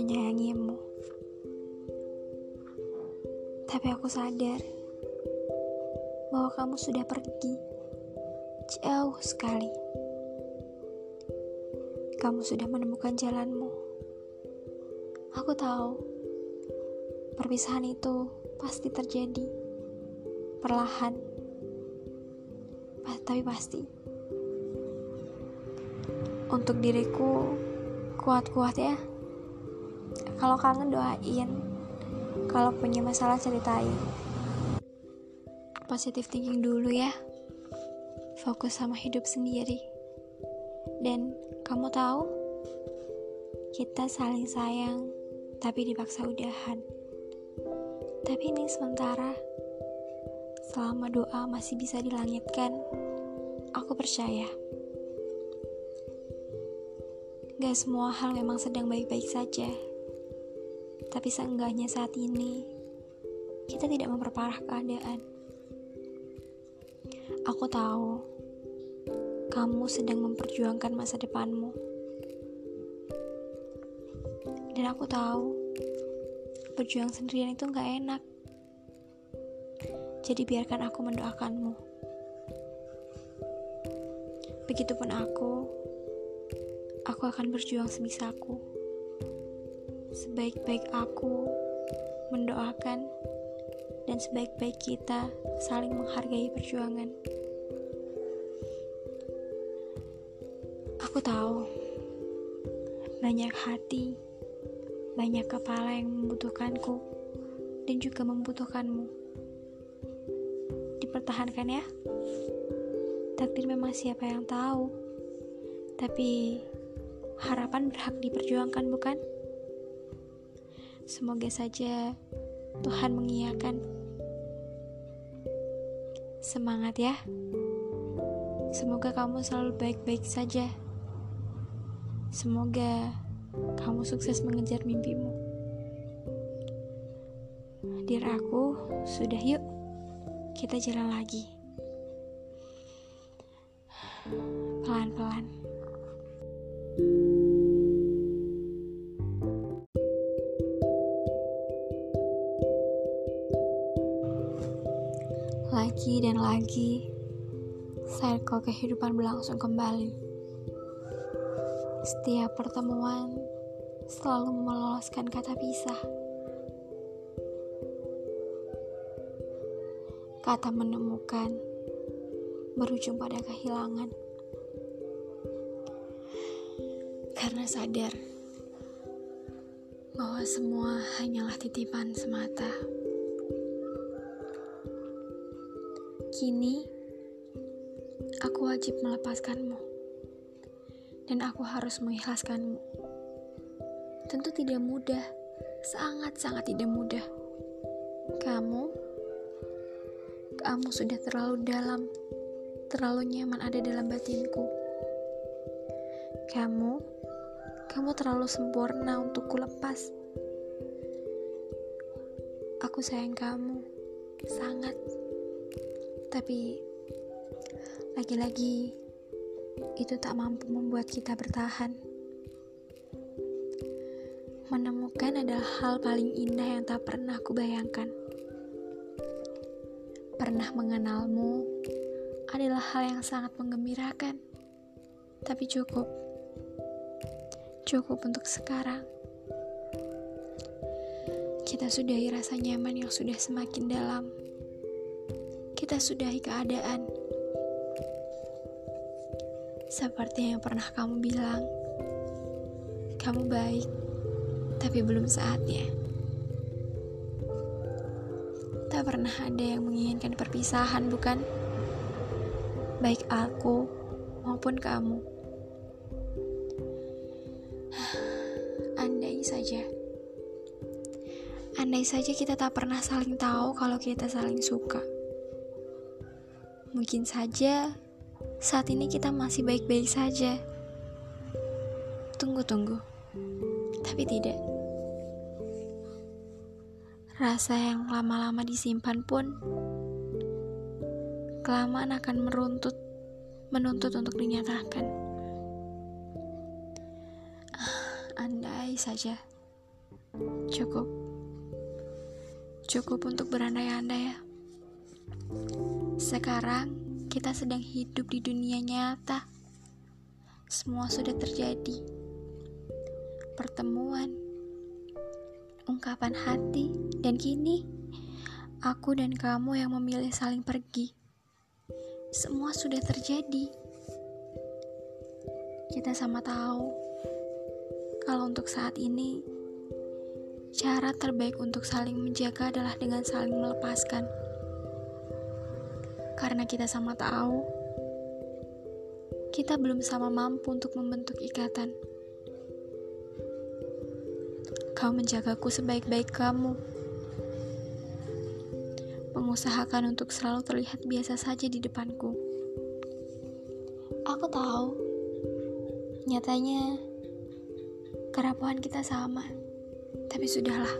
menyayangimu. Tapi aku sadar bahwa kamu sudah pergi jauh sekali. Kamu sudah menemukan jalanmu. Aku tahu perpisahan itu pasti terjadi perlahan, tapi pasti. Untuk diriku, kuat-kuat ya. Kalau kangen doain, kalau punya masalah ceritain. Positif thinking dulu ya. Fokus sama hidup sendiri. Dan kamu tahu, kita saling sayang, tapi dipaksa udahan. Tapi ini sementara. Selama doa masih bisa dilangitkan, aku percaya. Gak semua hal memang sedang baik-baik saja. Tapi seenggaknya saat ini, kita tidak memperparah keadaan. Aku tahu, kamu sedang memperjuangkan masa depanmu. Dan aku tahu, berjuang sendirian itu gak enak. Jadi biarkan aku mendoakanmu. Begitupun aku, Aku akan berjuang sebisaku. Sebaik-baik aku mendoakan dan sebaik-baik kita saling menghargai perjuangan. Aku tahu banyak hati, banyak kepala yang membutuhkanku dan juga membutuhkanmu. Dipertahankan ya. Takdir memang siapa yang tahu. Tapi harapan berhak diperjuangkan, bukan? Semoga saja Tuhan mengiyakan. Semangat ya. Semoga kamu selalu baik-baik saja. Semoga kamu sukses mengejar mimpimu. Diraku, sudah yuk. Kita jalan lagi. Pelan-pelan. Lagi dan lagi, cycle kehidupan berlangsung kembali. Setiap pertemuan selalu meloloskan kata pisah. Kata menemukan berujung pada kehilangan. Karena sadar bahwa semua hanyalah titipan semata. Kini, aku wajib melepaskanmu, dan aku harus mengikhlaskanmu. Tentu tidak mudah, sangat-sangat tidak mudah. Kamu, kamu sudah terlalu dalam, terlalu nyaman ada dalam batinku. Kamu, kamu terlalu sempurna untuk kulepas. Aku sayang kamu, sangat. Tapi lagi-lagi itu tak mampu membuat kita bertahan. Menemukan adalah hal paling indah yang tak pernah aku bayangkan. Pernah mengenalmu adalah hal yang sangat menggembirakan. Tapi cukup. Cukup untuk sekarang. Kita sudahi rasa nyaman yang sudah semakin dalam kita sudahi keadaan. Seperti yang pernah kamu bilang, kamu baik, tapi belum saatnya. Tak pernah ada yang menginginkan perpisahan, bukan? Baik aku maupun kamu. Andai saja. Andai saja kita tak pernah saling tahu kalau kita saling suka. Mungkin saja saat ini kita masih baik-baik saja. Tunggu-tunggu, tapi tidak. Rasa yang lama-lama disimpan pun kelamaan akan meruntut, menuntut untuk dinyatakan. Andai saja Cukup. Cukup untuk berandai-andai ya. Sekarang kita sedang hidup di dunia nyata. Semua sudah terjadi. Pertemuan, ungkapan hati, dan kini aku dan kamu yang memilih saling pergi. Semua sudah terjadi. Kita sama tahu kalau untuk saat ini cara terbaik untuk saling menjaga adalah dengan saling melepaskan. Karena kita sama tahu kita belum sama mampu untuk membentuk ikatan. Kau menjagaku sebaik-baik kamu mengusahakan untuk selalu terlihat biasa saja di depanku. Aku tahu, nyatanya kerapuhan kita sama, tapi sudahlah.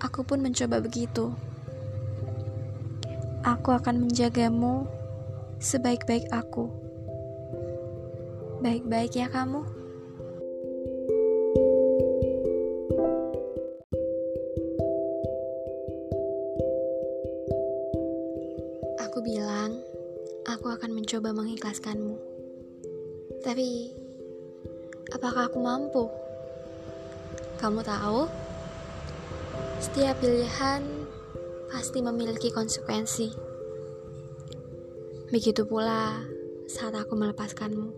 Aku pun mencoba begitu. Aku akan menjagamu sebaik-baik aku. Baik-baik ya kamu. Aku bilang, aku akan mencoba mengikhlaskanmu. Tapi, apakah aku mampu? Kamu tahu, setiap pilihan pasti memiliki konsekuensi. Begitu pula saat aku melepaskanmu.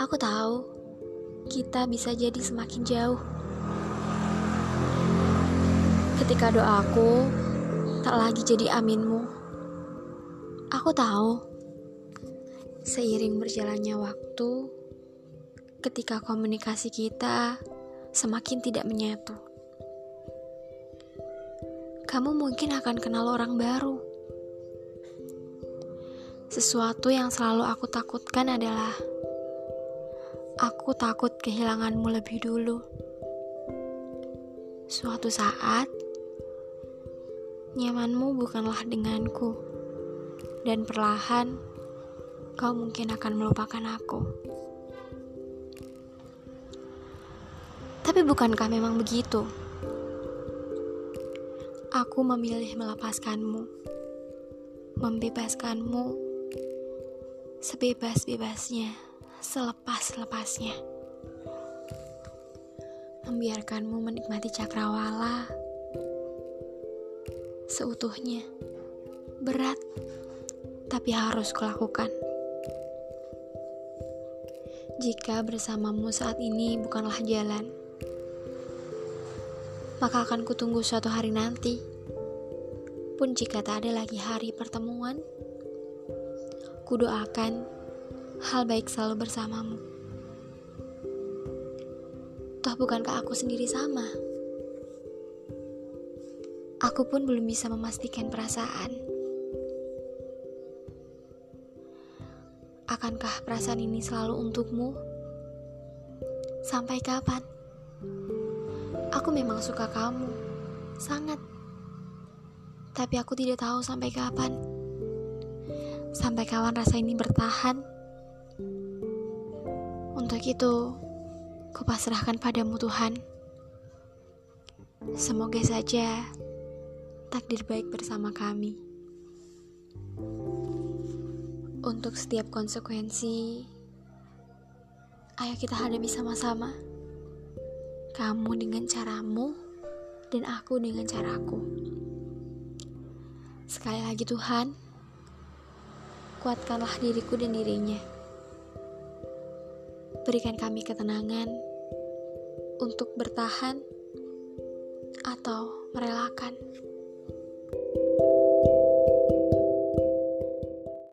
Aku tahu kita bisa jadi semakin jauh. Ketika doaku tak lagi jadi aminmu Aku tahu, seiring berjalannya waktu, ketika komunikasi kita semakin tidak menyatu, kamu mungkin akan kenal orang baru. Sesuatu yang selalu aku takutkan adalah aku takut kehilanganmu lebih dulu. Suatu saat, nyamanmu bukanlah denganku dan perlahan kau mungkin akan melupakan aku. Tapi bukankah memang begitu? Aku memilih melepaskanmu, membebaskanmu sebebas-bebasnya, selepas-lepasnya. Membiarkanmu menikmati cakrawala seutuhnya. Berat tapi harus kulakukan. Jika bersamamu saat ini bukanlah jalan, maka akan kutunggu suatu hari nanti. Pun jika tak ada lagi hari pertemuan, kudoakan hal baik selalu bersamamu. Toh bukankah aku sendiri sama? Aku pun belum bisa memastikan perasaan Akankah perasaan ini selalu untukmu? Sampai kapan? Aku memang suka kamu, sangat. Tapi aku tidak tahu sampai kapan. Sampai kapan rasa ini bertahan? Untuk itu, kupasrahkan padamu Tuhan. Semoga saja takdir baik bersama kami. Untuk setiap konsekuensi, ayo kita hadapi sama-sama. Kamu dengan caramu, dan aku dengan caraku. Sekali lagi Tuhan, kuatkanlah diriku dan dirinya. Berikan kami ketenangan untuk bertahan atau merelakan.